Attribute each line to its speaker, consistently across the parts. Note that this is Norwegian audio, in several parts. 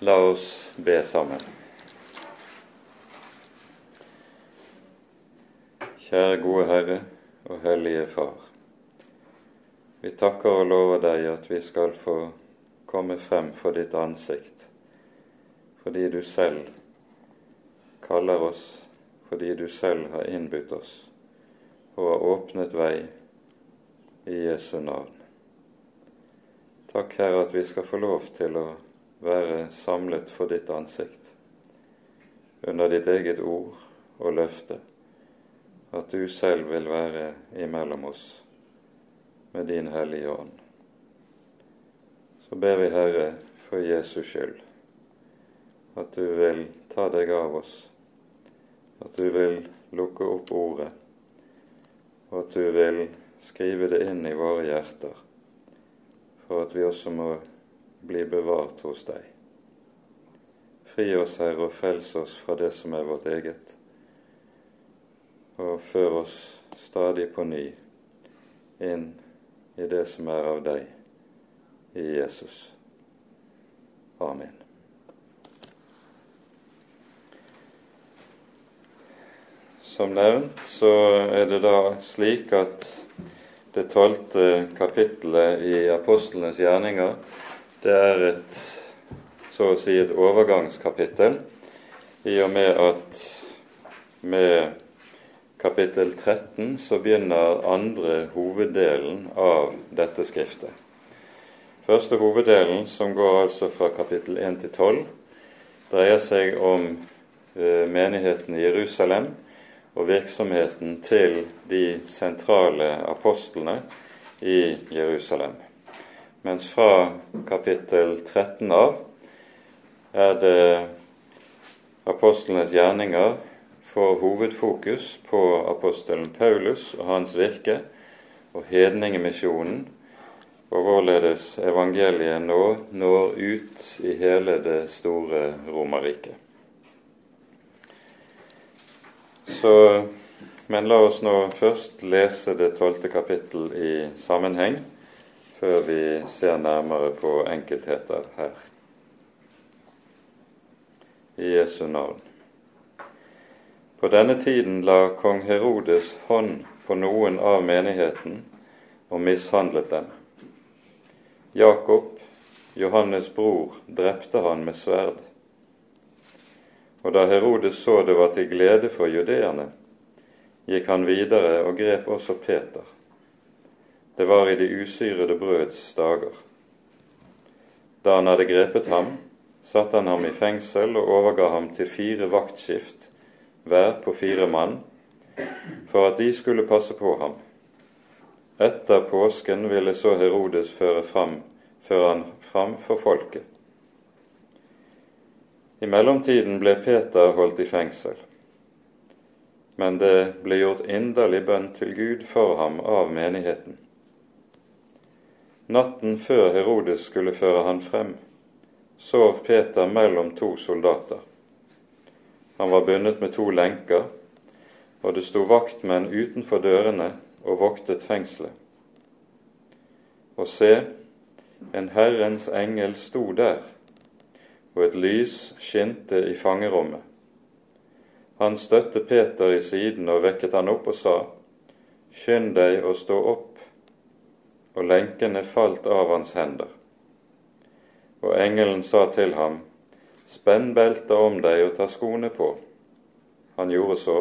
Speaker 1: La oss be sammen. Kjære gode Herre og Hellige Far. Vi takker og lover deg at vi skal få komme frem for ditt ansikt, fordi du selv kaller oss, fordi du selv har innbudt oss og har åpnet vei i Jesu navn. Takk, Herre, at vi skal få lov til å være samlet for ditt ansikt, under ditt eget ord og løfte, at du selv vil være imellom oss med din Hellige Ånd. Så ber vi, Herre, for Jesus skyld, at du vil ta deg av oss, at du vil lukke opp ordet, og at du vil skrive det inn i våre hjerter, for at vi også må bli bevart hos deg. Fri oss, Herre, og frels oss fra det som er vårt eget, og før oss stadig på ny inn i det som er av deg, i Jesus. Amen. Som nevnt så er det da slik at det tolvte kapittelet i apostlenes gjerninger det er et så å si et overgangskapittel, i og med at med kapittel 13 så begynner andre hoveddelen av dette skriftet. Første hoveddelen, som går altså fra kapittel 1 til 12, dreier seg om eh, menigheten i Jerusalem og virksomheten til de sentrale apostlene i Jerusalem mens fra kapittel 13 av er det apostlenes gjerninger får hovedfokus på apostelen Paulus og hans virke og hedningemisjonen, og hvorledes evangeliet nå når ut i hele det store Romerriket. Men la oss nå først lese det tolvte kapittel i sammenheng før vi ser nærmere på enkeltheter her. I Jesu navn. På denne tiden la kong Herodes hånd på noen av menigheten og mishandlet dem. Jakob, Johannes' bror, drepte han med sverd. Og da Herodes så det var til glede for judeerne, gikk han videre og grep også Peter det var i de usyrede brøds dager. Da han hadde grepet ham, satte han ham i fengsel og overga ham til fire vaktskift, hver på fire mann, for at de skulle passe på ham. Etter påsken ville så Herodes føre, fram, føre han fram for folket. I mellomtiden ble Peter holdt i fengsel, men det ble gjort inderlig bønn til Gud for ham av menigheten. Natten før Herodes skulle føre han frem, sov Peter mellom to soldater. Han var bundet med to lenker, og det sto vaktmenn utenfor dørene og voktet fengselet. Og se, en Herrens engel sto der, og et lys skinte i fangerommet. Han støtte Peter i siden og vekket han opp og sa, Skynd deg å stå opp og lenkene falt av hans hender. Og engelen sa til ham, Spenn beltet om deg og ta skoene på. Han gjorde så,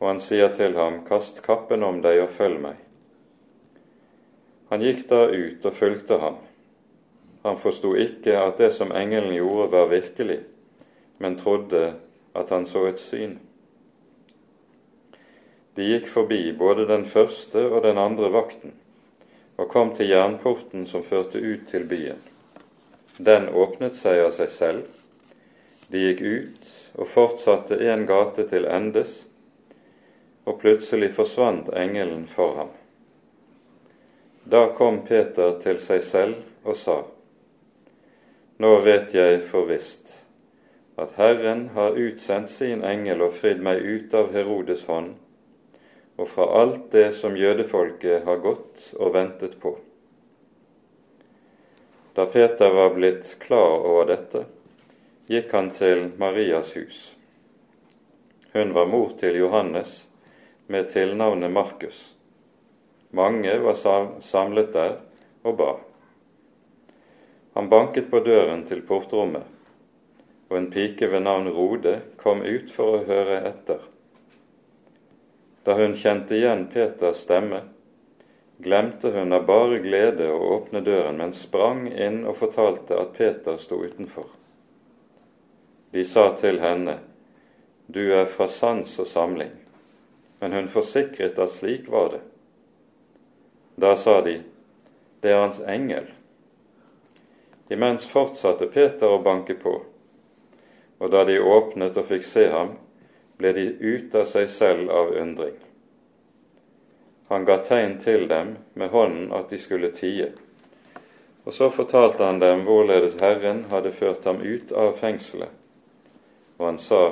Speaker 1: og han sier til ham, Kast kappen om deg og følg meg. Han gikk da ut og fulgte ham. Han forsto ikke at det som engelen gjorde, var virkelig, men trodde at han så et syn. De gikk forbi både den første og den andre vakten og kom til jernporten som førte ut til byen. Den åpnet seg av seg selv. De gikk ut og fortsatte en gate til endes, og plutselig forsvant engelen for ham. Da kom Peter til seg selv og sa, Nå vet jeg for visst at Herren har utsendt sin engel og fridd meg ut av Herodes hånd og fra alt det som jødefolket har gått og ventet på. Da Peter var blitt klar over dette, gikk han til Marias hus. Hun var mor til Johannes med tilnavnet Markus. Mange var samlet der og ba. Han banket på døren til portrommet, og en pike ved navn Rode kom ut for å høre etter. Da hun kjente igjen Peters stemme, glemte hun av bare glede å åpne døren, men sprang inn og fortalte at Peter sto utenfor. De sa til henne, Du er fra sans og samling. Men hun forsikret at slik var det. Da sa de, Det er hans engel. Imens fortsatte Peter å banke på, og da de åpnet og fikk se ham, ble de ute av seg selv av undring. Han ga tegn til dem med hånden at de skulle tie. Og så fortalte han dem hvorledes Herren hadde ført ham ut av fengselet. Og han sa,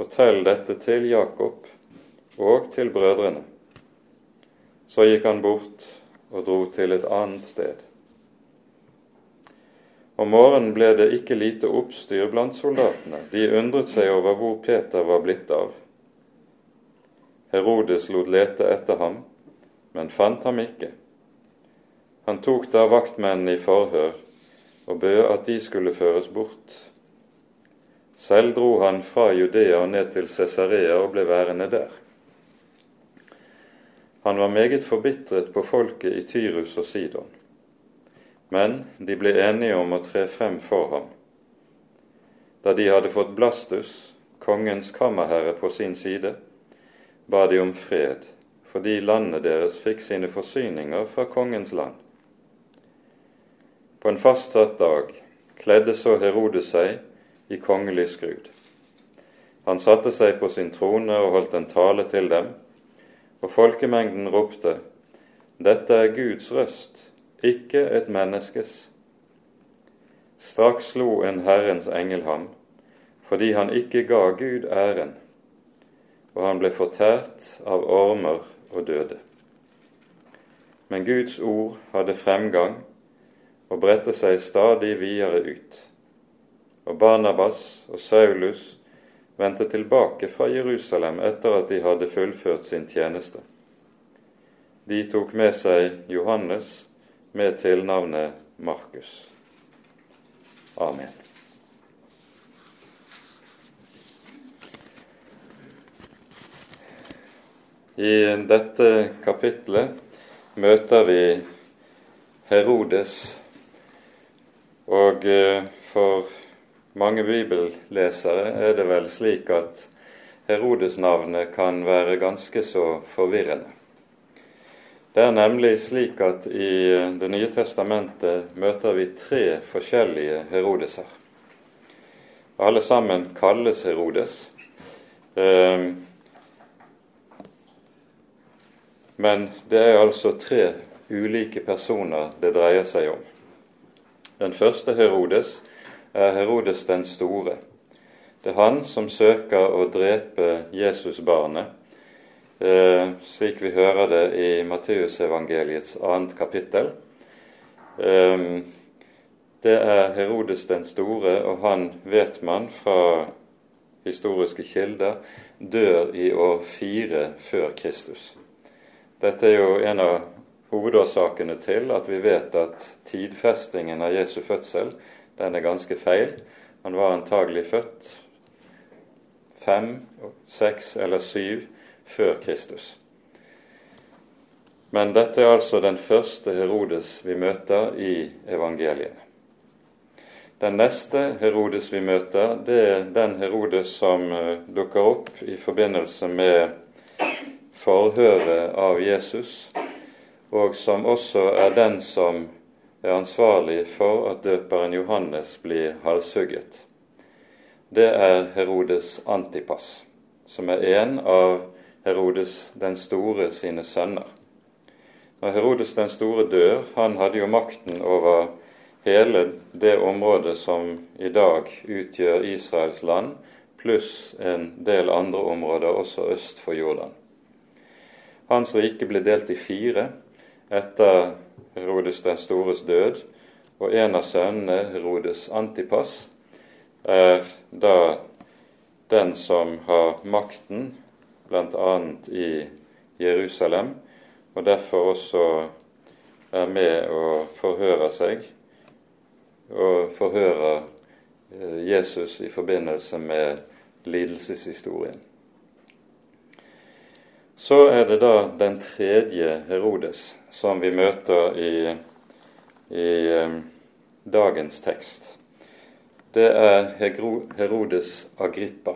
Speaker 1: Fortell dette til Jakob og til brødrene. Så gikk han bort og dro til et annet sted. Om morgenen ble det ikke lite oppstyr blant soldatene. De undret seg over hvor Peter var blitt av. Herodes lot lete etter ham, men fant ham ikke. Han tok da vaktmennene i forhør og bød at de skulle føres bort. Selv dro han fra Judea og ned til Cesarea og ble værende der. Han var meget forbitret på folket i Tyrus og Sidon men de ble enige om å tre frem for ham. Da de hadde fått Blastus, kongens kammerherre, på sin side, ba de om fred, fordi landet deres fikk sine forsyninger fra kongens land. På en fastsatt dag kledde så Herodes seg i kongelig skrud. Han satte seg på sin trone og holdt en tale til dem, og folkemengden ropte:" Dette er Guds røst ikke et menneskes. Straks slo en Herrens engel ham, fordi han ikke ga Gud æren, og han ble fortært av ormer og døde. Men Guds ord hadde fremgang og bredte seg stadig videre ut. Og Barnabas og Saulus vendte tilbake fra Jerusalem etter at de hadde fullført sin tjeneste. De tok med seg Johannes med tilnavnet Markus. Amen. I dette kapitlet møter vi Herodes, og eh, for mange bibellesere er det vel slik at Herodes-navnet kan være ganske så forvirrende. Det er nemlig slik at i Det nye testamentet møter vi tre forskjellige Herodeser. Alle sammen kalles Herodes. Ehm, men det er altså tre ulike personer det dreier seg om. Den første Herodes er Herodes den store. Det er han som søker å drepe Jesusbarnet eh, slik vi hører det i Matteusevangeliets annet kapittel. Eh, det er Herodes den store, og han vet man fra historiske kilder dør i år fire før Kristus. Dette er jo en av hovedårsakene til at vi vet at tidfestingen av Jesu fødsel den er ganske feil. Han var antagelig født fem, seks eller syv før Kristus. Men dette er altså den første Herodes vi møter i evangeliene. Den neste Herodes vi møter, det er den Herodes som uh, dukker opp i forbindelse med forhøret av Jesus, og som også er den som er ansvarlig for at døperen Johannes blir halshugget. Det er Herodes Antipas, som er en av Herodes den store sine sønner. Når Herodes den store dør, han hadde jo makten over hele det området som i dag utgjør Israels land, pluss en del andre områder også øst for Jordan. Hans rike ble delt i fire etter Herodes den stores død, og en av sønnene, Herodes Antipas, er da den som har makten, bl.a. i Jerusalem, og derfor også er med og forhører seg og forhører eh, Jesus i forbindelse med lidelseshistorien. Så er det da den tredje Herodes som vi møter i, i um, dagens tekst. Det er Herodes Agrippa,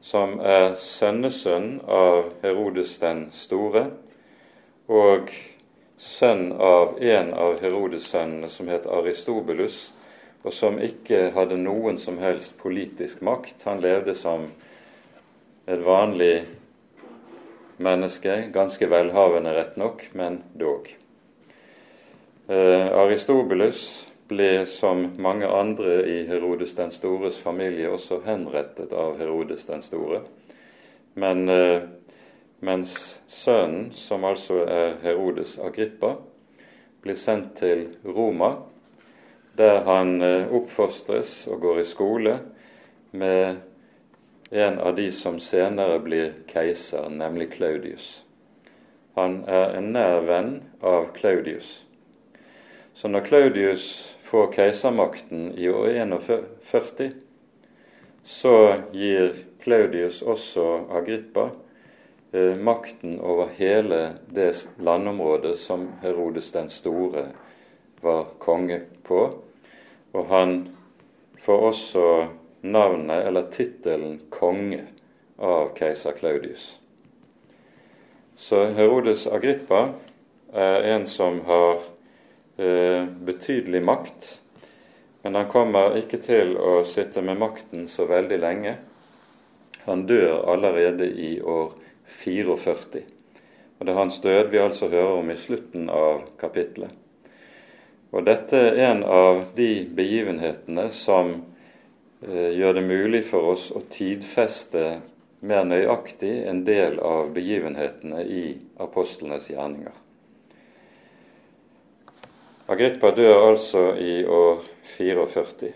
Speaker 1: som er sønnesønn av Herodes den store og sønn av en av Herodes-sønnene som het Aristobulus, og som ikke hadde noen som helst politisk makt. Han levde som et vanlig menneske, ganske velhavende rett nok, men dog. Eh, Aristobulus ble som mange andre i Herodes den stores familie også henrettet av Herodes den store. Men eh, mens sønnen, som altså er Herodes Agrippa, blir sendt til Roma, der han eh, oppfostres og går i skole med en av de som senere blir keiser, nemlig Claudius. Han er en nær venn av Claudius. Så når Claudius får keisermakten i år 41, så gir Claudius også Agrippa eh, makten over hele det landområdet som Herodes den store var konge på. Og han får også navnet, eller tittelen, konge av keiser Claudius. Så Herodes Agrippa er en som har betydelig makt, men han kommer ikke til å sitte med makten så veldig lenge. Han dør allerede i år 44. Og Det er hans død vi altså hører om i slutten av kapittelet. Og Dette er en av de begivenhetene som eh, gjør det mulig for oss å tidfeste mer nøyaktig en del av begivenhetene i apostlenes gjerninger. Agrippa dør altså i år 44.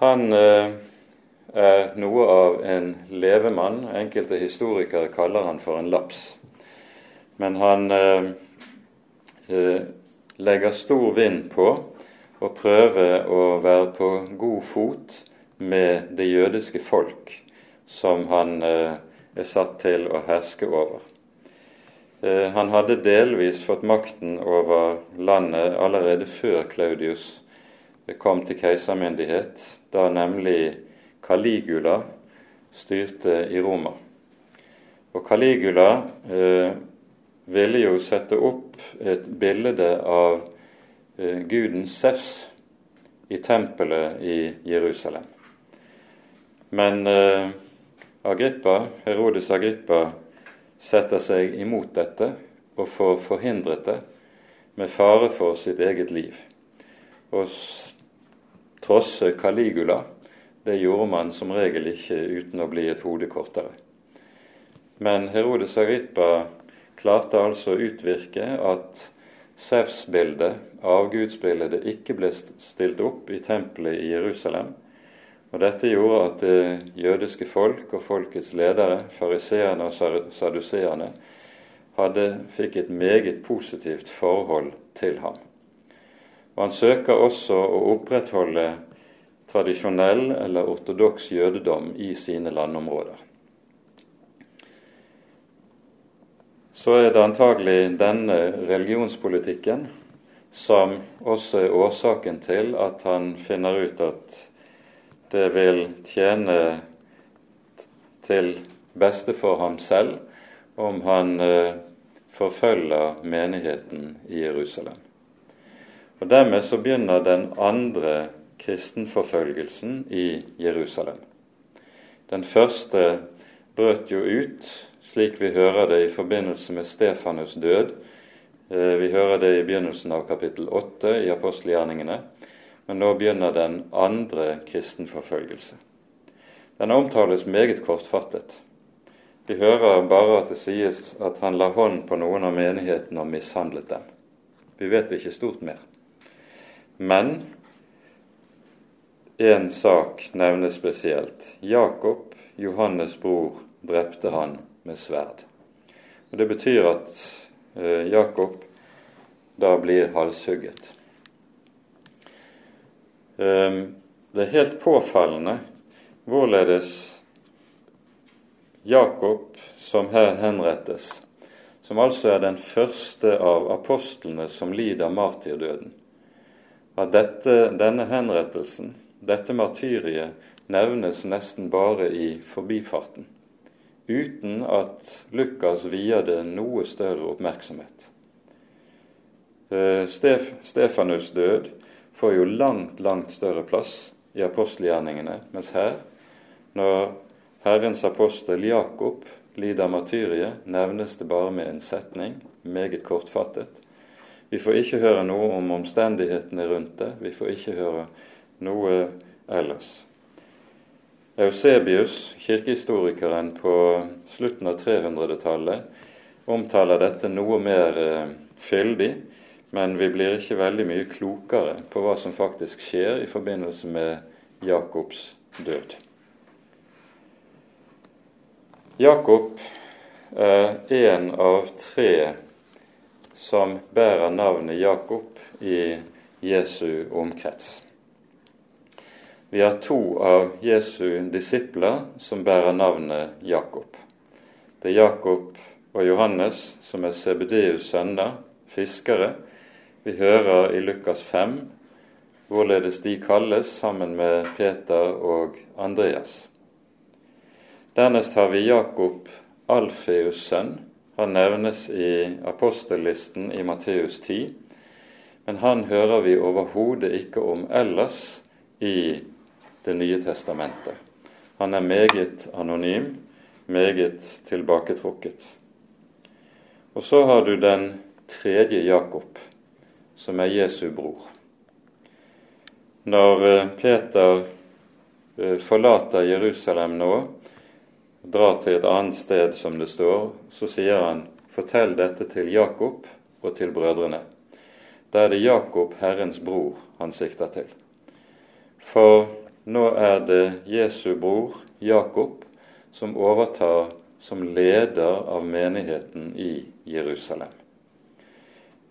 Speaker 1: Han eh, er noe av en levemann. Enkelte historikere kaller han for en laps. Men han eh, eh, legger stor vind på å prøve å være på god fot med det jødiske folk som han er satt til å herske over. Eh, han hadde delvis fått makten over landet allerede før Claudius kom til keisermyndighet, da nemlig Caligula styrte i Roma. Og Caligula eh, ville jo sette opp et bilde av eh, guden Sefs i tempelet i Jerusalem. Men eh, Agrippa, Herodes Agrippa setter seg imot dette og får forhindret det med fare for sitt eget liv. Og trosse Caligula det gjorde man som regel ikke uten å bli et hode kortere. Men Herodes Agrippa klarte altså å utvirke at Sevs-bildet, avgudsbildet, ikke ble stilt opp i tempelet i Jerusalem. Og Dette gjorde at det jødiske folk og folkets ledere, fariseerne og saduseerne, fikk et meget positivt forhold til ham. Og Han søker også å opprettholde tradisjonell eller ortodoks jødedom i sine landområder. Så er det antagelig denne religionspolitikken som også er årsaken til at han finner ut at det vil tjene til beste for ham selv om han eh, forfølger menigheten i Jerusalem. Og Dermed så begynner den andre kristenforfølgelsen i Jerusalem. Den første brøt jo ut, slik vi hører det i forbindelse med Stefanus død. Eh, vi hører det i begynnelsen av kapittel 8 i apostelgjerningene. Men nå begynner den andre kristenforfølgelse. Den omtales meget kortfattet. Vi hører bare at det sies at han la hånd på noen av menighetene og mishandlet dem. Vi vet ikke stort mer. Men én sak nevnes spesielt. Jakob, Johannes' bror, drepte han med sverd. Og Det betyr at eh, Jakob da blir halshugget. Eh, det er helt påfallende hvorledes Jakob, som her henrettes, som altså er den første av apostlene som lider martyrdøden, at dette, denne henrettelsen, dette martyriet, nevnes nesten bare i forbifarten, uten at Lukas vier det noe større oppmerksomhet. Eh, Stef, Stefanus' død får jo langt, langt større plass i apostelgjerningene, mens her, når Herrens apostel Jakob lider martyriet, nevnes det bare med en setning, meget kortfattet. Vi får ikke høre noe om omstendighetene rundt det, vi får ikke høre noe ellers. Eusebius, kirkehistorikeren på slutten av 300-tallet, omtaler dette noe mer eh, fyldig, men vi blir ikke veldig mye klokere på hva som faktisk skjer i forbindelse med Jakobs død. Jakob er en av tre som bærer navnet Jakob i Jesu omkrets. Vi har to av Jesu disipler som bærer navnet Jakob. Det er Jakob og Johannes som er Sebedeus' sønner, fiskere. Vi hører i Lukas 5 hvorledes de kalles sammen med Peter og Andreas. Dernest har vi Jakob, Alfeus' sønn. Han nevnes i apostellisten i Matteus 10, men han hører vi overhodet ikke om ellers i Det nye testamentet. Han er meget anonym, meget tilbaketrukket. Og så har du den tredje Jakob, som er Jesu bror. Når eh, Peter eh, forlater Jerusalem nå, drar til et annet sted, som det står, så sier han fortell dette til Jakob og til brødrene. Da er det Jakob, Herrens bror, han sikter til. For nå er det Jesu bror, Jakob, som overtar som leder av menigheten i Jerusalem.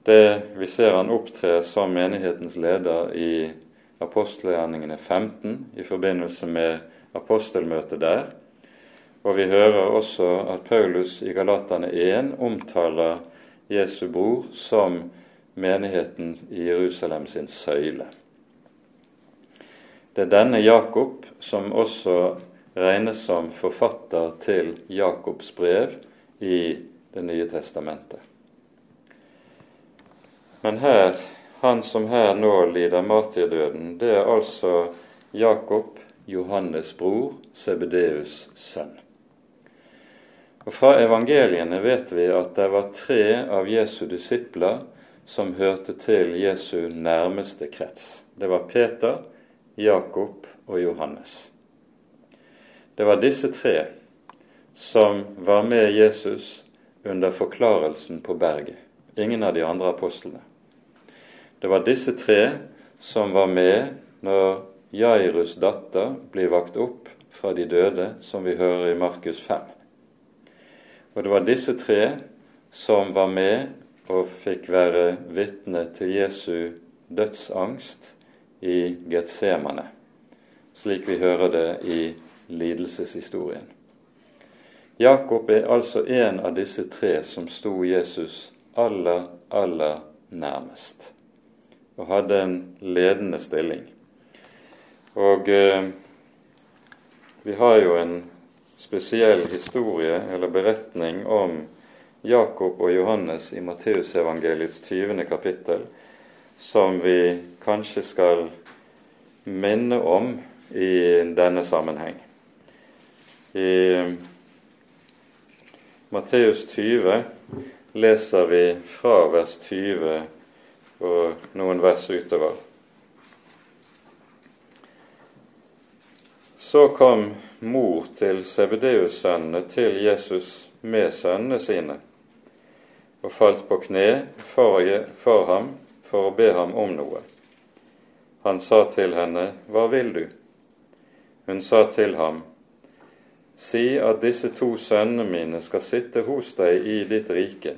Speaker 1: Det Vi ser han opptre som menighetens leder i apostelgjerningene 15 i forbindelse med apostelmøtet der. Og vi hører også at Paulus i Galatane 1 omtaler Jesu bror som menigheten i Jerusalem sin søyle. Det er denne Jakob som også regnes som forfatter til Jakobs brev i Det nye testamentet. Men her, han som her nå lider martyrdøden, det er altså Jakob, Johannes' bror, Sebedeus' sønn. Og Fra evangeliene vet vi at det var tre av Jesu disipler som hørte til Jesu nærmeste krets. Det var Peter, Jakob og Johannes. Det var disse tre som var med Jesus under forklarelsen på berget. Ingen av de andre apostlene. Det var disse tre som var med når Jairus' datter blir vakt opp fra de døde, som vi hører i Markus 5. Og det var disse tre som var med og fikk være vitne til Jesu dødsangst i Getsemane, slik vi hører det i lidelseshistorien. Jakob er altså en av disse tre som sto Jesus aller, aller nærmest, og hadde en ledende stilling. Og eh, vi har jo en spesiell historie eller beretning om Jakob og Johannes i Matteusevangeliets 20. kapittel, som vi kanskje skal minne om i denne sammenheng. I Matteus 20 leser vi fra vers 20 og noen vers utover. Så kom mor til Sebedeus-sønnene til Jesus med sønnene sine og falt på kne for, for ham for å be ham om noe. Han sa til henne, Hva vil du? Hun sa til ham, Si at disse to sønnene mine skal sitte hos deg i ditt rike,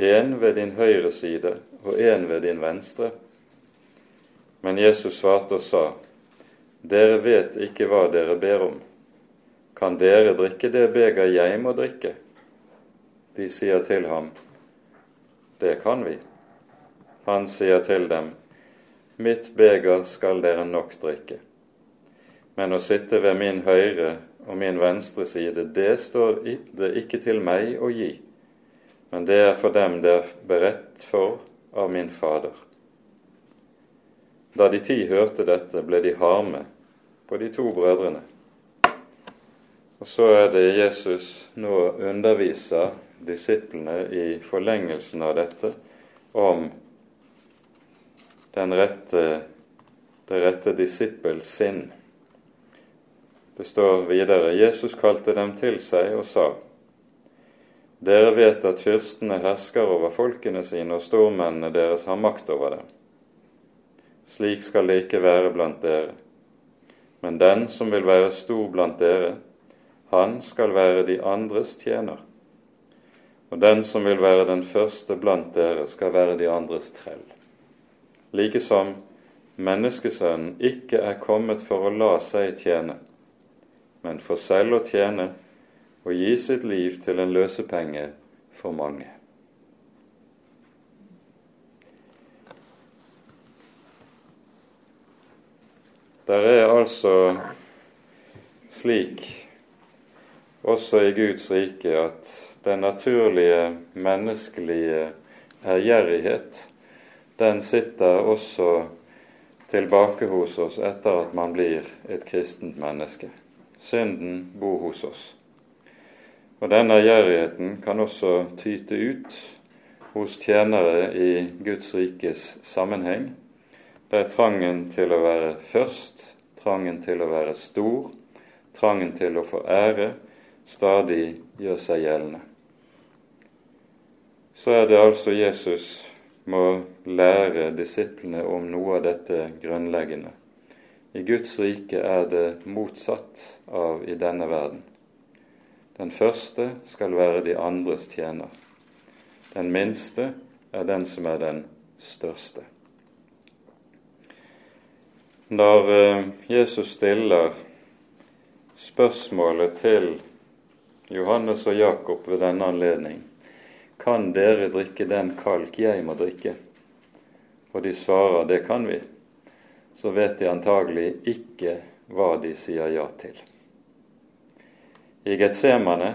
Speaker 1: en ved din høyre side og en ved din venstre. Men Jesus svarte og sa, Dere vet ikke hva dere ber om. Kan dere drikke det beger jeg må drikke? De sier til ham, Det kan vi. Han sier til dem, Mitt beger skal dere nok drikke. Men å sitte ved min høyre og min venstre side, det står det ikke til meg å gi, men det er for dem det er beredt for av min Fader. Da de ti hørte dette, ble de harme på de to brødrene. Og så er det Jesus nå underviser disiplene i forlengelsen av dette om den rette, det rette disippels sinn. Det står videre Jesus kalte dem til seg og sa:" Dere vet at fyrstene hersker over folkene sine, og stormennene deres har makt over dem. Slik skal det ikke være blant dere. Men den som vil være stor blant dere, han skal være de andres tjener. Og den som vil være den første blant dere, skal være de andres trell. Likesom menneskesønnen ikke er kommet for å la seg tjene, men for selv å tjene og gi sitt liv til en løsepenge for mange. Der er altså slik også i Guds rike at den naturlige menneskelige ærgjerrighet, den sitter også tilbake hos oss etter at man blir et kristent menneske synden bor hos oss. Og denne ærgjerrigheten kan også tyte ut hos tjenere i Guds rikes sammenheng, der trangen til å være først, trangen til å være stor, trangen til å få ære, stadig gjør seg gjeldende. Så er det altså Jesus må lære disiplene om noe av dette grunnleggende. I Guds rike er det motsatt av i denne verden. Den første skal være de andres tjener. Den minste er den som er den største. Når eh, Jesus stiller spørsmålet til Johannes og Jakob ved denne anledning kan dere drikke den kalk jeg må drikke? Og de svarer det kan vi så vet de antagelig ikke hva de sier ja til. I Getsemane,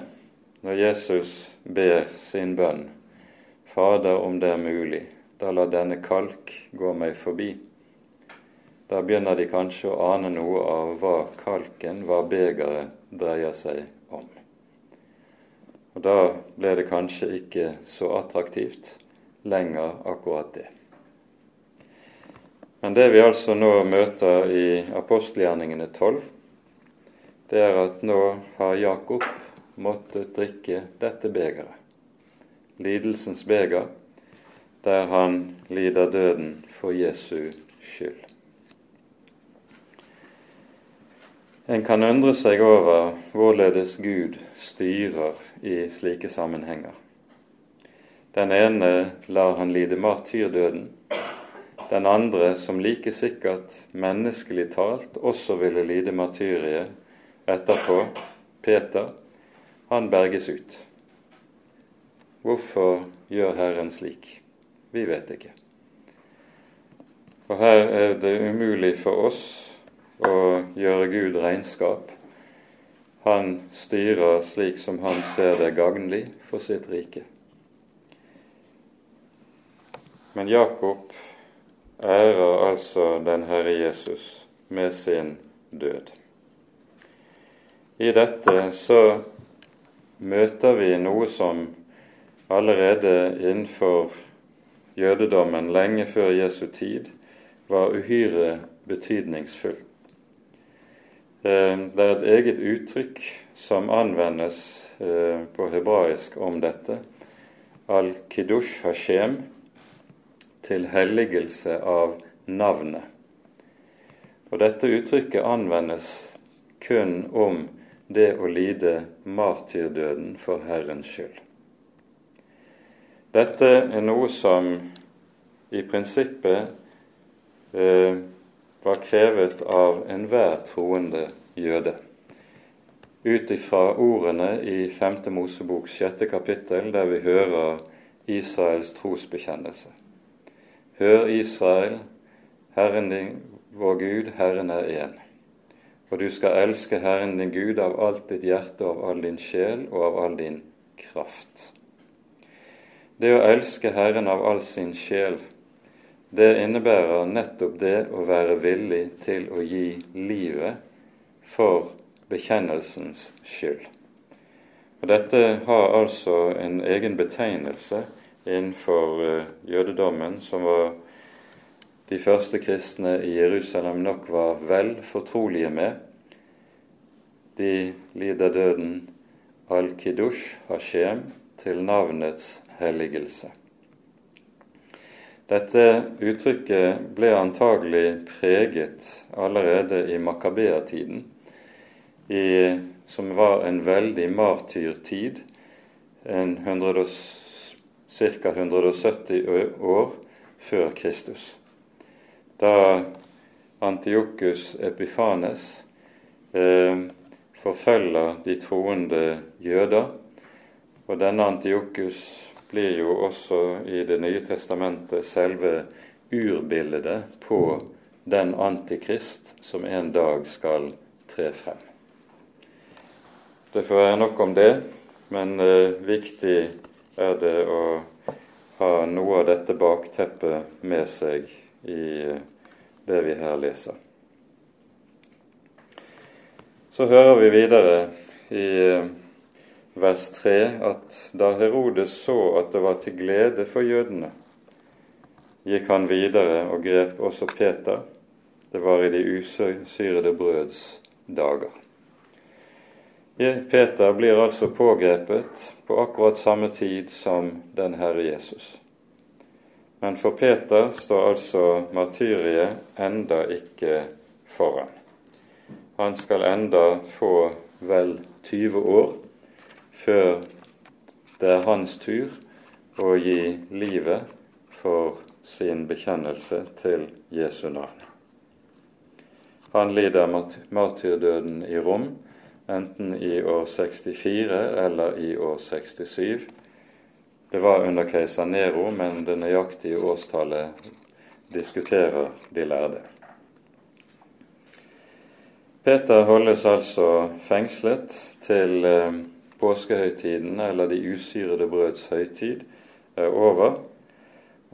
Speaker 1: når Jesus ber sin bønn, Fader, om det er mulig, da la denne kalk gå meg forbi. Da begynner de kanskje å ane noe av hva kalken, hva begeret, dreier seg om. Og da ble det kanskje ikke så attraktivt lenger akkurat det. Men det vi altså nå møter i apostelgjerningene 12, det er at nå har Jakob måttet drikke dette begeret, lidelsens beger, der han lider døden for Jesu skyld. En kan undre seg over hvorledes Gud styrer i slike sammenhenger. Den ene lar han lide martyrdøden, den andre, som like sikkert menneskelig talt også ville lide martyriet etterpå, Peter, han berges ut. Hvorfor gjør Herren slik? Vi vet ikke. Og her er det umulig for oss å gjøre Gud regnskap. Han styrer slik som han ser det gagnlig for sitt rike. Men Jakob ærer altså den Herre Jesus med sin død. I dette så møter vi noe som allerede innenfor jødedommen lenge før Jesu tid var uhyre betydningsfullt. Eh, det er et eget uttrykk som anvendes eh, på hebraisk om dette. Al-Kiddush Hashem, til helligelse av navnet Og dette uttrykket anvendes kun om det å lide martyrdøden for Herrens skyld. Dette er noe som i prinsippet eh, var krevet av enhver troende jøde. Ut ifra ordene i 5. Moseboks 6. kapittel, der vi hører Israels trosbekjennelse. Hør, Israel, Herren din, vår Gud, Herren er én. Og du skal elske Herren din Gud av alt ditt hjerte av all din sjel og av all din kraft. Det å elske Herren av all sin sjel, det innebærer nettopp det å være villig til å gi livet for bekjennelsens skyld. Og Dette har altså en egen betegnelse innenfor uh, jødedommen, som var de første kristne i Jerusalem nok var vel fortrolige med. De lider døden al-Kidush Hashem til navnets helligelse. Dette uttrykket ble antagelig preget allerede i Makabea-tiden, som var en veldig martyrtid, ca. 170 år før Kristus. Da Antiochus Epifanes eh, forfølger de troende jøder, og denne Antiochus blir jo også i Det nye testamentet selve urbildet på den antikrist som en dag skal tre frem. Det får være nok om det, men eh, viktig er det å ha noe av dette bakteppet med seg i det vi her leser. Så hører vi videre i vers 3 at da Herodes så at det var til glede for jødene, gikk han videre og grep også Peter. Det var i de usyrede brøds dager. Peter blir altså pågrepet på akkurat samme tid som den Herre Jesus. Men for Peter står altså martyriet enda ikke foran. Han skal enda få vel 20 år før det er hans tur å gi livet for sin bekjennelse til Jesu navn. Han lider martyrdøden i Rom, enten i år 64 eller i år 67. Det var under keiser Nero, men det nøyaktige årstallet diskuterer de lærde. Peter holdes altså fengslet til eh, påskehøytiden, eller de usyrede brøds høytid, er over.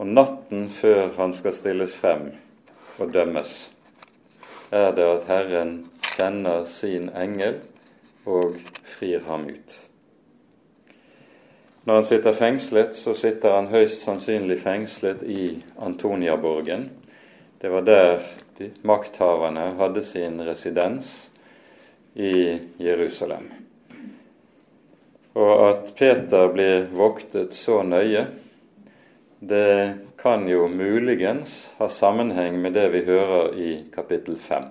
Speaker 1: Og natten før han skal stilles frem og dømmes, er det at Herren kjenner sin engel og frir ham ut. Når han sitter fengslet, så sitter han høyst sannsynlig fengslet i Antoniaborgen. Det var der de makthaverne hadde sin residens i Jerusalem. Og at Peter blir voktet så nøye, det kan jo muligens ha sammenheng med det vi hører i kapittel 5.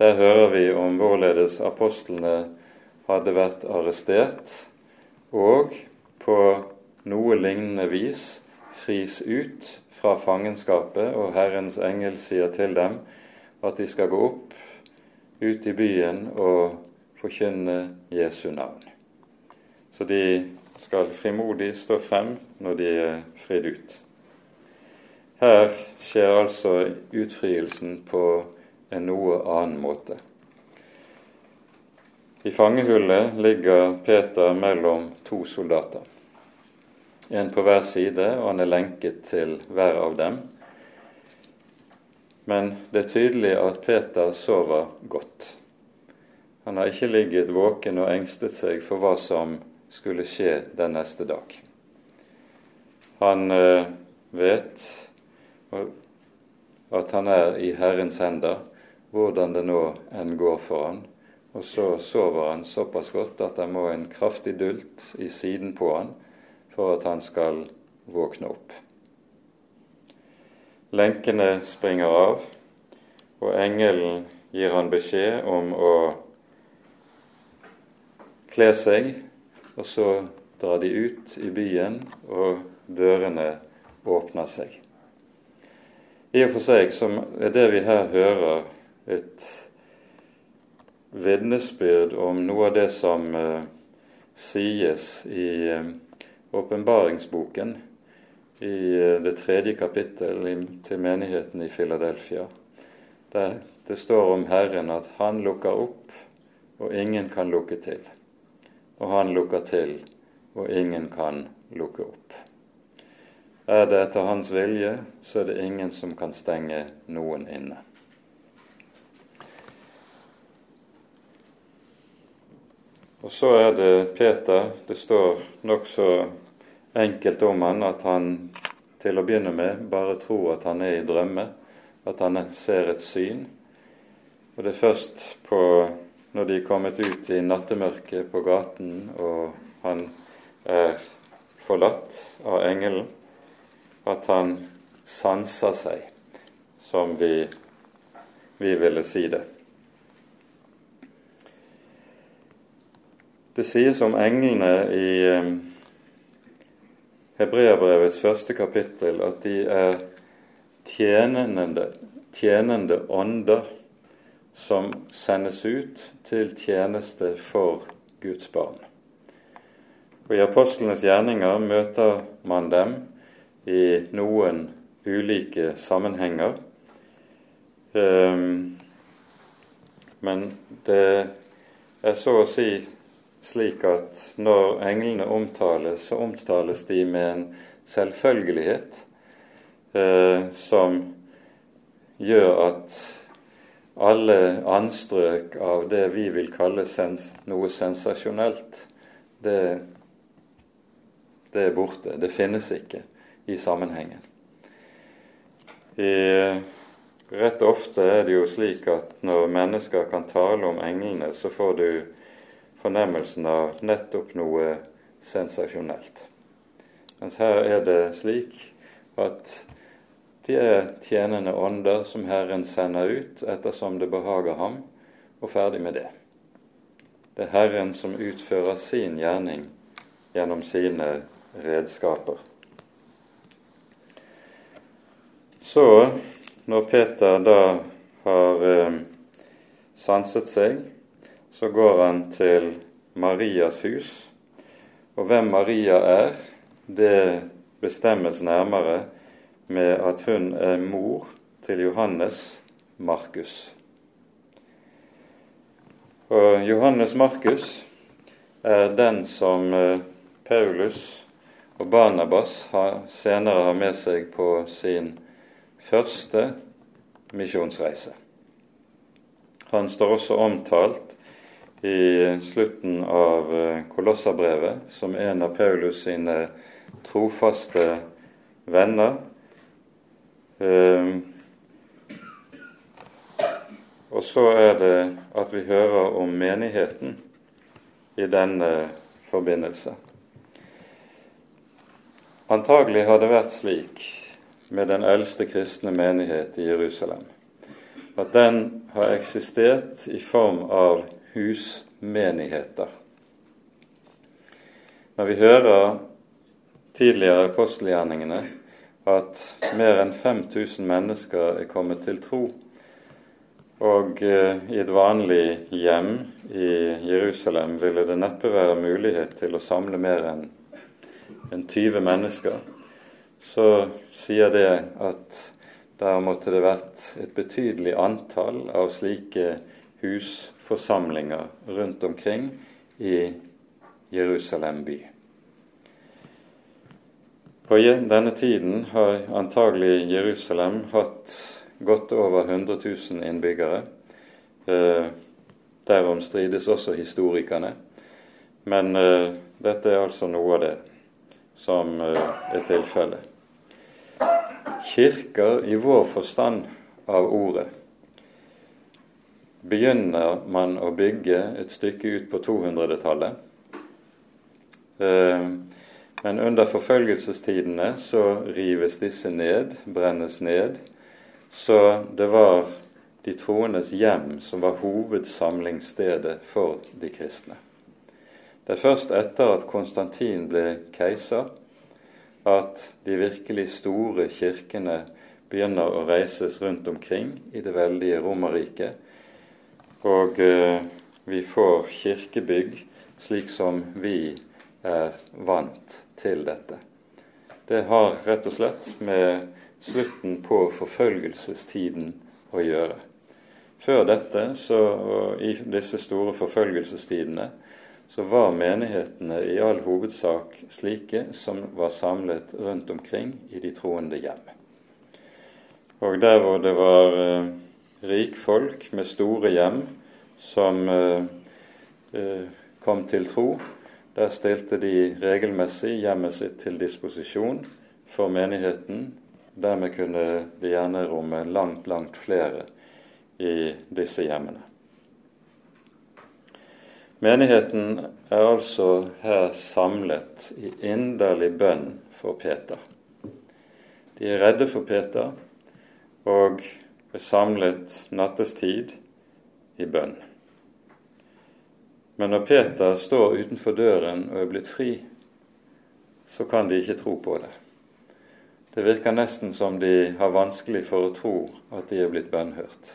Speaker 1: Der hører vi om hvorledes apostlene hadde vært arrestert og på noe lignende vis fris ut fra fangenskapet, og Herrens engel sier til dem at de skal gå opp ut i byen og forkynne Jesu navn. Så de skal frimodig stå frem når de er fridd ut. Her skjer altså utfrielsen på en noe annen måte. I fangehullet ligger Peter mellom to soldater. En på hver side, og han er lenket til hver av dem. Men det er tydelig at Peter sover godt. Han har ikke ligget våken og engstet seg for hva som skulle skje den neste dag. Han eh, vet at han er i Herrens hender, hvordan det nå enn går for han. Og så sover han såpass godt at det må en kraftig dult i siden på han for at han skal våkne opp. Lenkene springer av, og engelen gir han beskjed om å kle seg, og så drar de ut i byen, og dørene åpner seg. I og for seg som er det vi her hører, et vitnesbyrd om noe av det som uh, sies i uh, åpenbaringsboken i uh, det tredje kapittel til menigheten i Filadelfia. Der det står om Herren at Han lukker opp, og ingen kan lukke til. Og Han lukker til, og ingen kan lukke opp. Er det etter Hans vilje, så er det ingen som kan stenge noen inne. Og så er det Peter. Det står nokså enkelt om han at han til å begynne med bare tror at han er i drømme, at han ser et syn. Og det er først på når de er kommet ut i nattemørket på gaten, og han er forlatt av engelen, at han sanser seg, som vi, vi ville si det. Det sies om englene i eh, Hebreabrevets første kapittel at de er tjenende, tjenende ånder som sendes ut til tjeneste for Guds barn. Og I apostlenes gjerninger møter man dem i noen ulike sammenhenger. Um, men det er så å si slik at når englene omtales, så omtales de med en selvfølgelighet eh, som gjør at alle anstrøk av det vi vil kalle sens noe sensasjonelt, det, det, er borte. Det finnes ikke i sammenhengen. I, rett ofte er det jo slik at når mennesker kan tale om englene, så får du fornemmelsen av nettopp noe sensasjonelt. Mens her er det slik at de er tjenende ånder som Herren sender ut ettersom det behager ham, og ferdig med det. Det er Herren som utfører sin gjerning gjennom sine redskaper. Så, når Peter da har eh, sanset seg, så går han til Marias hus. Og hvem Maria er, det bestemmes nærmere med at hun er mor til Johannes Markus. Og Johannes Markus er den som eh, Paulus og Barnabas senere har med seg på sin første misjonsreise. Han står også omtalt i slutten av eh, Kolossabrevet som en av Paulus sine trofaste venner. Ehm, og så er det at vi hører om menigheten i denne forbindelse. Antagelig har det vært slik med den eldste kristne menighet i Jerusalem at den har eksistert i form av husmenigheter. Når vi hører tidligere apostelgjerningene at mer enn 5000 mennesker er kommet til tro, og eh, i et vanlig hjem i Jerusalem ville det neppe være mulighet til å samle mer enn 20 mennesker, så sier det at der måtte det vært et betydelig antall av slike hus forsamlinger rundt omkring i Jerusalem by. På denne tiden har antagelig Jerusalem hatt godt over 100 000 innbyggere. Eh, derom strides også historikerne. Men eh, dette er altså noe av det som eh, er tilfellet. Kirker i vår forstand av ordet begynner man å bygge et stykke ut på 200-tallet. Eh, men under forfølgelsestidene så rives disse ned, brennes ned. Så det var de troendes hjem som var hovedsamlingsstedet for de kristne. Det er først etter at Konstantin ble keiser, at de virkelig store kirkene begynner å reises rundt omkring i det veldige Romerriket, og eh, vi får kirkebygg slik som vi er vant til dette. Det har rett og slett med slutten på forfølgelsestiden å gjøre. Før dette, så, i disse store forfølgelsestidene, så var menighetene i all hovedsak slike som var samlet rundt omkring i de troende hjem. Og der hvor det var eh, rikfolk med store hjem som eh, eh, kom til tro, der stilte de regelmessig hjemmet sitt til disposisjon for menigheten. Dermed kunne det gjerne romme langt, langt flere i disse hjemmene. Menigheten er altså her samlet i inderlig bønn for Peter. De er redde for Peter og er samlet nattestid i bønn. Men når Peter står utenfor døren og er blitt fri, så kan de ikke tro på det. Det virker nesten som de har vanskelig for å tro at de er blitt bønnhørt.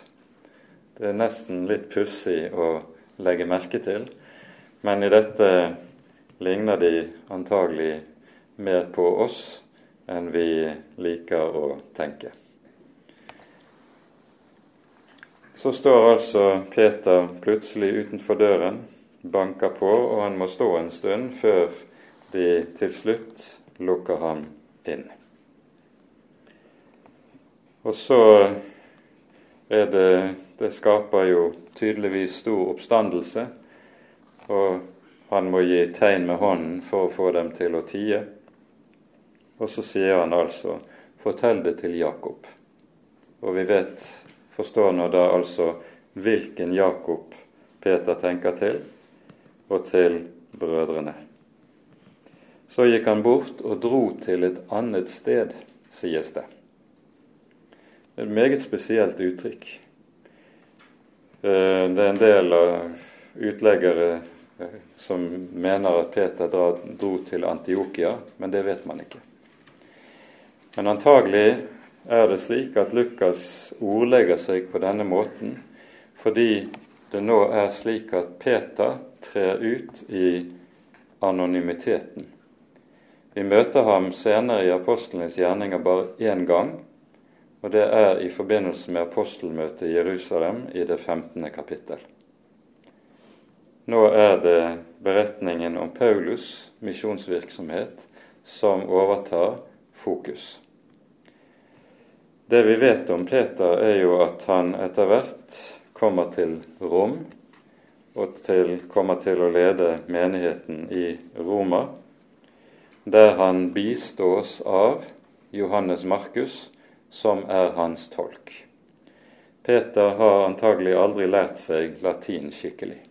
Speaker 1: Det er nesten litt pussig å legge merke til, men i dette ligner de antagelig mer på oss enn vi liker å tenke. Så står altså Peter plutselig utenfor døren, banker på, og han må stå en stund før de til slutt lukker ham inn. Og så er det det skaper jo tydeligvis stor oppstandelse, og han må gi tegn med hånden for å få dem til å tie. Og så sier han altså 'fortell det til Jakob'. Og vi vet, forstår nå da altså hvilken Jakob Peter tenker til, og til brødrene. Så gikk han bort og dro til et annet sted, sies det. Et meget spesielt uttrykk. Eh, det er en del av utleggere eh, som mener at Peter dro til Antiokia, men det vet man ikke. Men antagelig er det slik at Lukas ordlegger seg på denne måten fordi det nå er slik at Peter trer ut i anonymiteten. Vi møter ham senere i apostlenes gjerninger bare én gang, og det er i forbindelse med apostelmøtet i Jerusalem i det 15. kapittel. Nå er det beretningen om Paulus' misjonsvirksomhet som overtar fokus. Det vi vet om Peter, er jo at han etter hvert kommer til Rom, og til, kommer til å lede menigheten i Roma, der han bistås av Johannes Markus, som er hans tolk. Peter har antagelig aldri lært seg latin skikkelig.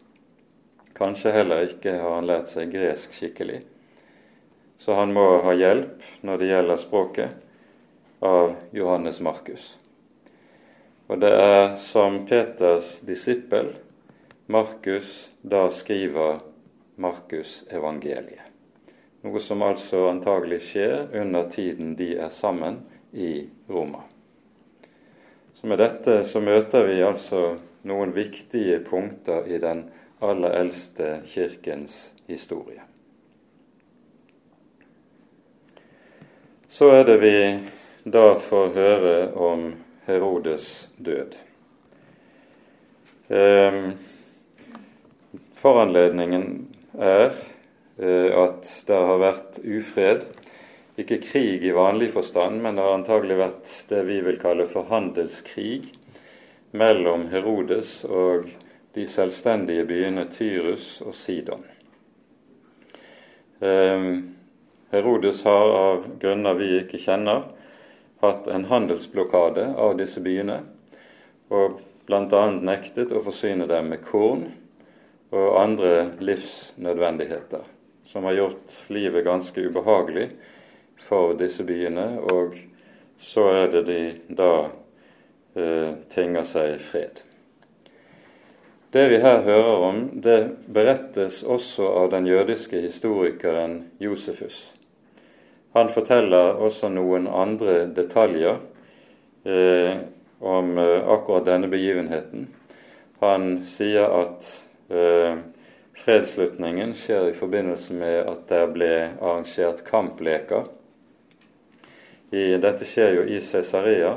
Speaker 1: Kanskje heller ikke har han lært seg gresk skikkelig. Så han må ha hjelp når det gjelder språket, av Johannes Markus. Og det er som Peters disippel Markus da skriver Markus evangeliet. Noe som altså antagelig skjer under tiden de er sammen i Roma. Så med dette så møter vi altså noen viktige punkter i den aller eldste kirkens historie. Så er det vi da får høre om Herodes død. Eh, foranledningen er eh, at det har vært ufred ikke krig i vanlig forstand, men det har antagelig vært det vi vil kalle for handelskrig mellom Herodes og de selvstendige byene Tyrus og Sidon. Ehm, Herodes har av grunner vi ikke kjenner, hatt en handelsblokade av disse byene, og bl.a. nektet å forsyne dem med korn og andre livsnødvendigheter, som har gjort livet ganske ubehagelig for disse byene, og så er det de da eh, tinger seg fred. Det vi her hører om, det berettes også av den jødiske historikeren Josefus. Han forteller også noen andre detaljer eh, om eh, akkurat denne begivenheten. Han sier at eh, fredsslutningen skjer i forbindelse med at det ble arrangert kampleker. I, dette skjer jo i Cesarea.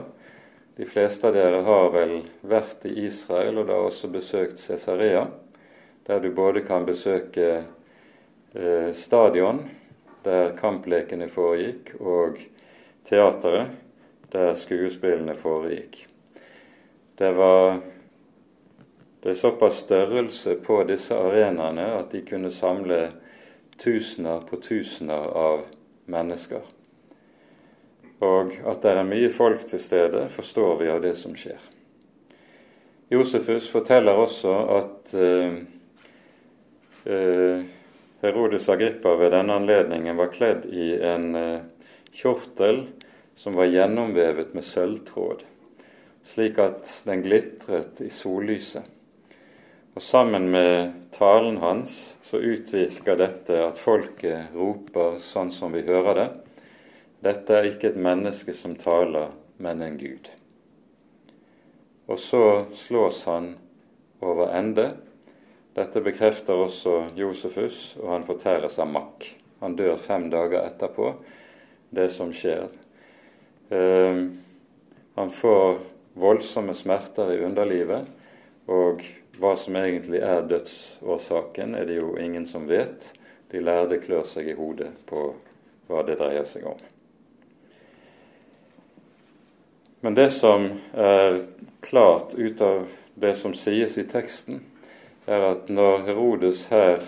Speaker 1: De fleste av dere har vel vært i Israel og da også besøkt Cesarea, der du både kan besøke eh, stadion der kamplekene foregikk, og teateret, der skuespillene foregikk. Det var det er såpass størrelse på disse arenaene at de kunne samle tusener på tusener av mennesker. Og at det er mye folk til stede, forstår vi av det som skjer. Josefus forteller også at uh, uh, Herodes Agrippa ved denne anledningen var kledd i en eh, kjortel som var gjennomvevet med sølvtråd, slik at den glitret i sollyset. Og sammen med talen hans så utvirker dette at folket roper sånn som vi hører det. Dette er ikke et menneske som taler, men en Gud. Og så slås han over ende dette bekrefter også Josefus, og han fortæres seg makk. Han dør fem dager etterpå det som skjer. Eh, han får voldsomme smerter i underlivet, og hva som egentlig er dødsårsaken, er det jo ingen som vet. De lærde klør seg i hodet på hva det dreier seg om. Men det som er klart ut av det som sies i teksten, er at når Herodes her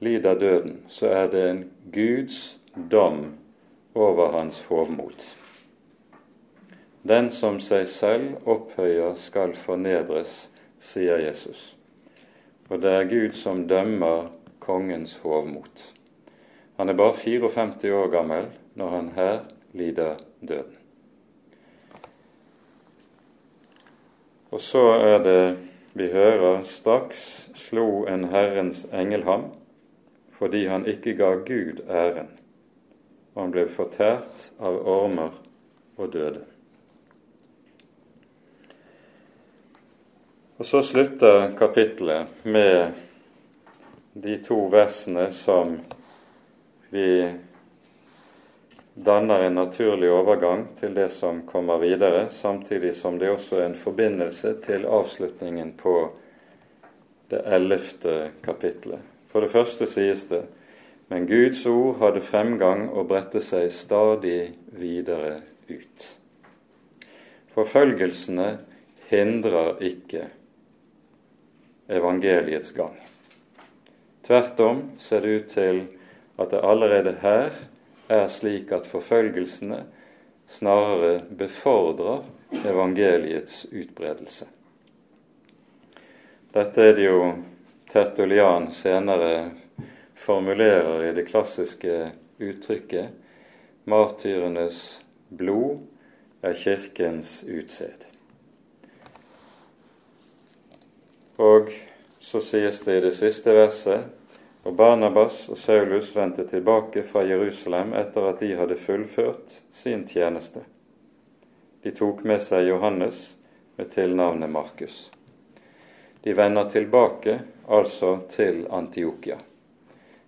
Speaker 1: lider døden, så er det en Guds dom over hans hovmot. Den som seg selv opphøyer, skal fornedres, sier Jesus. Og det er Gud som dømmer kongens hovmot. Han er bare 54 år gammel når han her lider døden. Og så er det vi hører straks slo en Herrens engel ham fordi han ikke ga Gud æren, og han ble fortært av ormer og døde. Og Så slutter kapittelet med de to versene som vi danner en naturlig overgang til det som kommer videre, samtidig som det også er en forbindelse til avslutningen på det ellevte kapitlet. For det første sies det men Guds ord hadde fremgang og bredte seg stadig videre ut. Forfølgelsene hindrer ikke evangeliets gang. Tvert om ser det ut til at det allerede her er slik at forfølgelsene snarere befordrer evangeliets utbredelse. Dette er det jo Tertulian senere formulerer i det klassiske uttrykket 'martyrenes blod er kirkens utsed'. Og så sies det i det siste verset og Barnabas og Saulus vendte tilbake fra Jerusalem etter at de hadde fullført sin tjeneste. De tok med seg Johannes med tilnavnet Markus. De vender tilbake altså til Antiokia.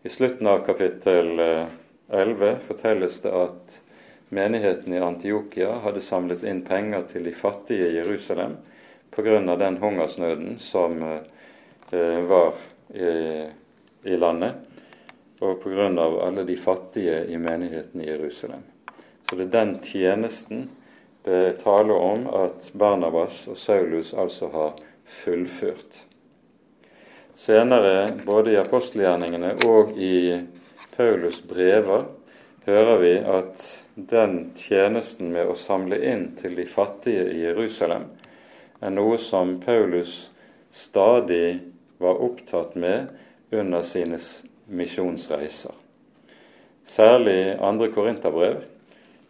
Speaker 1: I slutten av kapittel 11 eh, fortelles det at menigheten i Antiokia hadde samlet inn penger til de fattige i Jerusalem pga. den hungersnøden som eh, var i i landet, og pga. alle de fattige i menigheten i Jerusalem. Så det er den tjenesten det taler om at Barnabas og Saulus altså har fullført. Senere, både i apostelgjerningene og i Paulus' brever, hører vi at den tjenesten med å samle inn til de fattige i Jerusalem er noe som Paulus stadig var opptatt med under sine misjonsreiser. Særlig andre Korinterbrev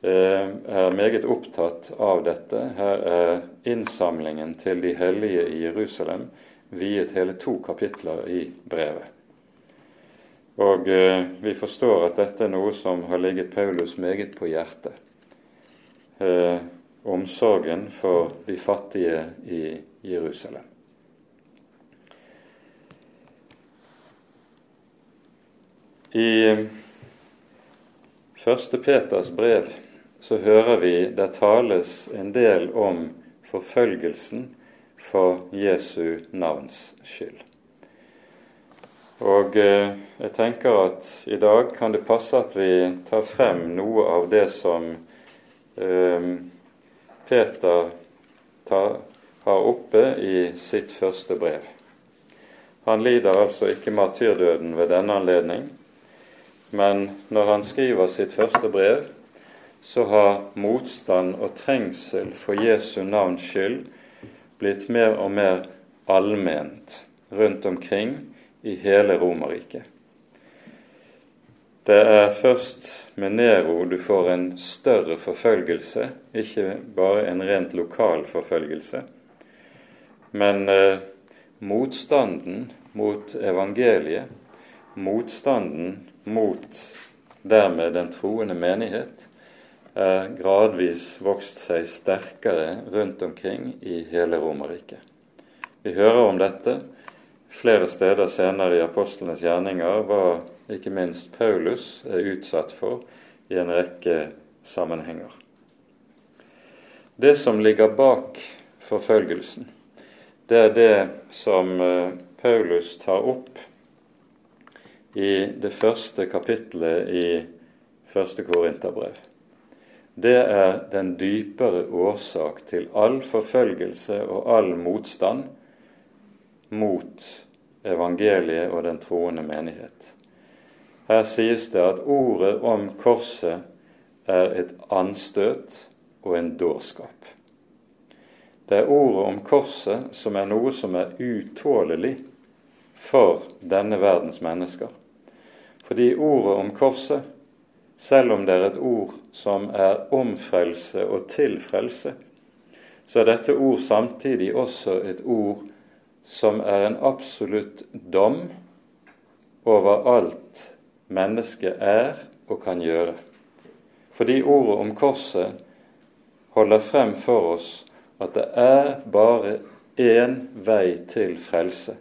Speaker 1: eh, er meget opptatt av dette. Her er innsamlingen til de hellige i Jerusalem viet hele to kapitler i brevet. Og eh, vi forstår at dette er noe som har ligget Paulus meget på hjertet. Eh, omsorgen for de fattige i Jerusalem. I eh, første Peters brev så hører vi det tales en del om forfølgelsen for Jesu navns skyld. Og eh, jeg tenker at i dag kan det passe at vi tar frem noe av det som eh, Peter har oppe i sitt første brev. Han lider altså ikke martyrdøden ved denne anledning, men når han skriver sitt første brev, så har motstand og trengsel for Jesu navns skyld blitt mer og mer allment rundt omkring i hele Romerriket. Det er først med Nero du får en større forfølgelse, ikke bare en rent lokal forfølgelse. Men eh, motstanden mot evangeliet, motstanden mot dermed den troende menighet, er gradvis vokst seg sterkere rundt omkring i hele Romerriket. Vi hører om dette flere steder senere i apostlenes gjerninger hva ikke minst Paulus er utsatt for i en rekke sammenhenger. Det som ligger bak forfølgelsen, det er det som eh, Paulus tar opp i det første kapittelet i første Korinterbrev. Det er den dypere årsak til all forfølgelse og all motstand mot evangeliet og den troende menighet. Her sies det at ordet om korset er et anstøt og en dårskap. Det er ordet om korset som er noe som er utålelig for denne verdens mennesker. Fordi ordet om korset, selv om det er et ord som er om frelse og til frelse, så er dette ord samtidig også et ord som er en absolutt dom over alt mennesket er og kan gjøre. Fordi ordet om korset holder frem for oss at det er bare én vei til frelse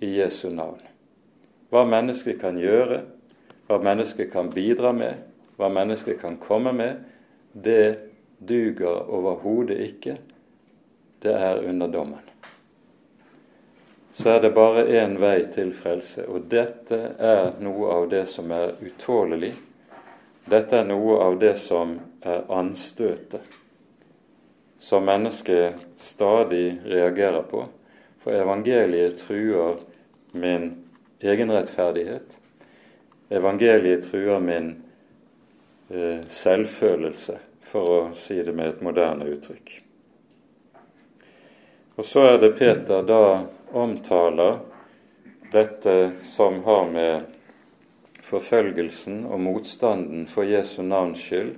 Speaker 1: i Jesu navn. Hva mennesket kan gjøre, hva mennesket kan bidra med, hva mennesket kan komme med, det duger overhodet ikke. Det er under dommen så er det bare én vei til frelse. Og dette er noe av det som er utålelig. Dette er noe av det som er anstøtet, som mennesket stadig reagerer på. For evangeliet truer min egenrettferdighet. Evangeliet truer min eh, selvfølelse, for å si det med et moderne uttrykk. Og så er det Peter da omtaler dette som har med forfølgelsen og motstanden for Jesu navns skyld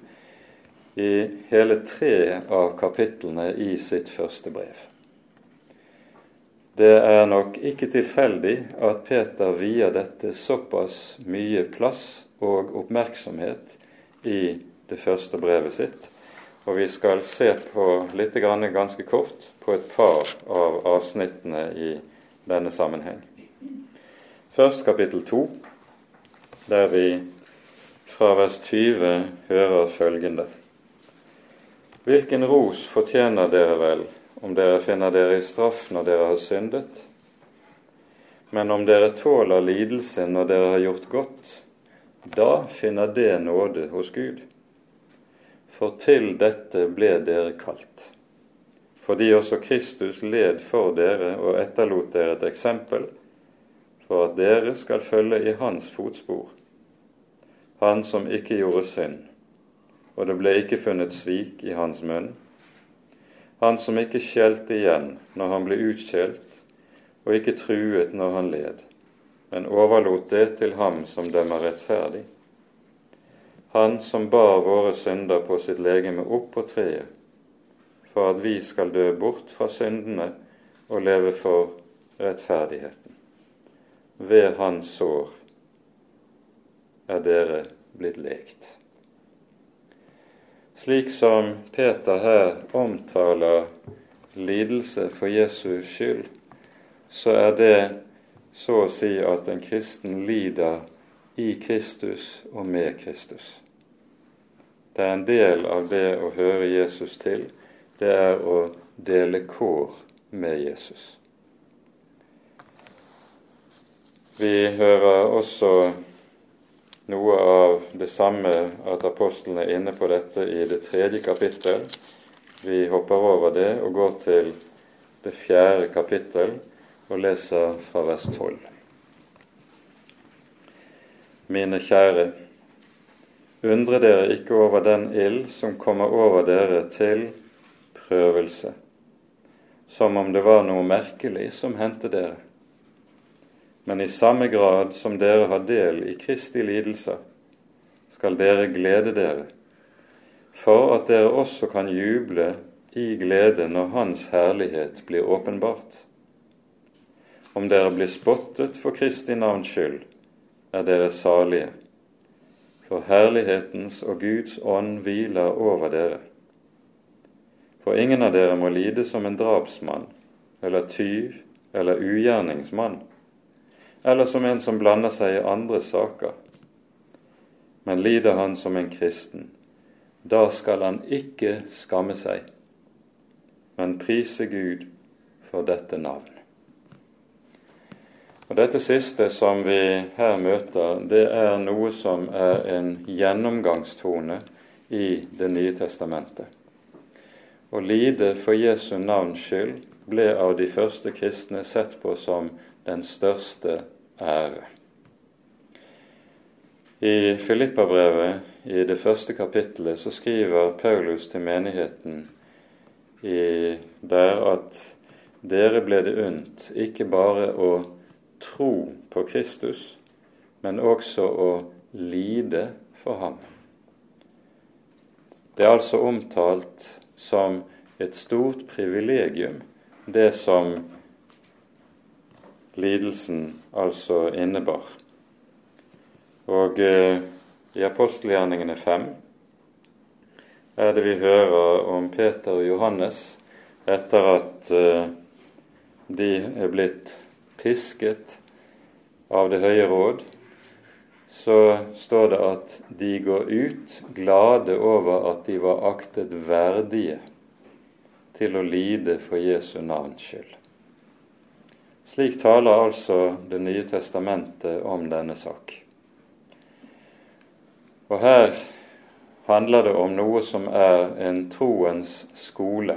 Speaker 1: i hele tre av kapitlene i sitt første brev. Det er nok ikke tilfeldig at Peter vier dette såpass mye plass og oppmerksomhet i det første brevet sitt. Og vi skal se på litt ganske kort på et par av avsnittene i denne sammenheng. Først kapittel 2, der vi fra vers 20 hører følgende. Hvilken ros fortjener dere vel om dere finner dere i straff når dere har syndet? Men om dere tåler lidelse når dere har gjort godt, da finner det nåde hos Gud. For til dette ble dere kalt fordi også Kristus led for dere og etterlot dere et eksempel for at dere skal følge i hans fotspor, han som ikke gjorde synd, og det ble ikke funnet svik i hans munn, han som ikke skjelte igjen når han ble utskjelt, og ikke truet når han led, men overlot det til ham som dømmer rettferdig. han som bar våre synder på sitt legeme opp på treet, for at vi skal dø bort fra syndene og leve for rettferdigheten. Ved hans sår er dere blitt lekt. Slik som Peter her omtaler lidelse for Jesus skyld, så er det så å si at en kristen lider i Kristus og med Kristus. Det er en del av det å høre Jesus til, det er å dele kår med Jesus. Vi hører også noe av det samme at apostlene er inne på dette i det tredje kapittel. Vi hopper over det og går til det fjerde kapittel og leser fra vers 12. Mine kjære, undre dere ikke over den ild som kommer over dere til prøvelse, som om det var noe merkelig som hendte dere men i samme grad som dere har del i Kristi lidelser, skal dere glede dere, for at dere også kan juble i glede når Hans herlighet blir åpenbart. Om dere blir spottet for Kristi navns skyld, er dere salige, for herlighetens og Guds ånd hviler over dere. For ingen av dere må lide som en drapsmann eller tyv eller ugjerningsmann eller som en som blander seg i andre saker. Men lider han som en kristen, da skal han ikke skamme seg, men prise Gud for dette navn. Og Dette siste som vi her møter, det er noe som er en gjennomgangstone i Det nye testamentet. Å lide for Jesu navns skyld ble av de første kristne sett på som den største ære. I Filippabrevet, i det første kapittelet, så skriver Paulus til menigheten der at dere ble det unnt ikke bare å tro på Kristus, men også å lide for ham. Det er altså omtalt som et stort privilegium, det som lidelsen altså innebar. Og eh, i apostelgjerningene fem er det vi hører om Peter og Johannes etter at eh, de er blitt pisket av Det høye råd, så står det at de går ut glade over at de var aktet verdige til å lide for Jesu navns skyld. Slik taler altså Det nye testamentet om denne sak. Og her handler det om noe som er en troens skole,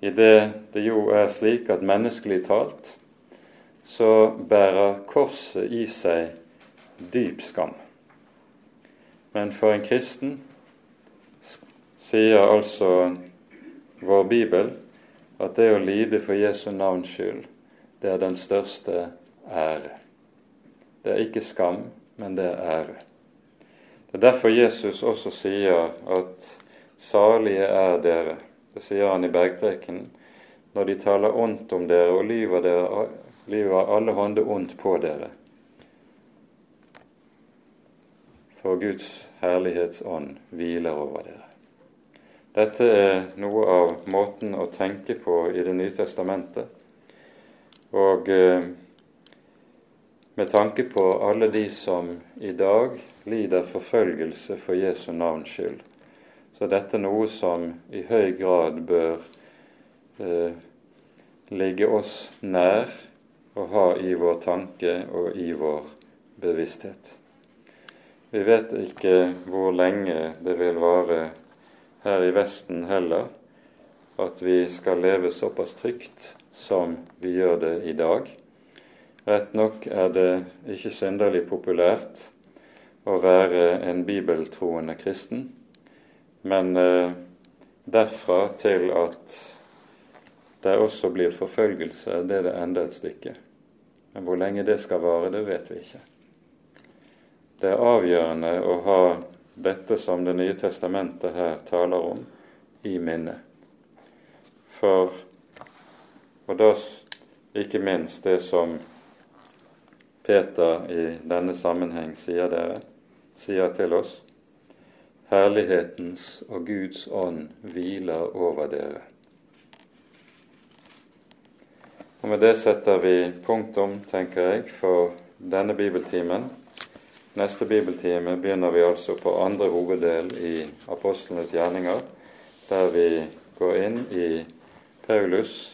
Speaker 1: i det det jo er slik at menneskelig talt så bærer korset i seg dyp skam. Men for en kristen sier altså vår bibel at det å lide for Jesu navns skyld det er den største ære. Det er ikke skam, men det er ære. Det er derfor Jesus også sier at salige er dere. Det sier han i Bergpreken. når de taler ondt om dere og lyver, dere, lyver alle hånde ondt på dere. For Guds herlighetsånd hviler over dere. Dette er noe av måten å tenke på i Det nye testamentet og eh, med tanke på alle de som i dag lider forfølgelse for Jesu navns skyld, så dette er noe som i høy grad bør eh, ligge oss nær og ha i vår tanke og i vår bevissthet. Vi vet ikke hvor lenge det vil vare her i Vesten heller, at vi skal leve såpass trygt som vi gjør det i dag. Rett nok er det ikke synderlig populært å være en bibeltroende kristen, men eh, derfra til at det også blir forfølgelse, det er det enda et stykke. Men hvor lenge det skal vare, det vet vi ikke. det er avgjørende å ha dette som Det nye testamentet her taler om, i minne. For Og da ikke minst det som Peter i denne sammenheng sier dere, sier til oss Herlighetens og Guds ånd hviler over dere. Og Med det setter vi punktum, tenker jeg, for denne bibeltimen. Neste bibeltime begynner vi altså på andre hoveddel i apostlenes gjerninger, der vi går inn i Paulus'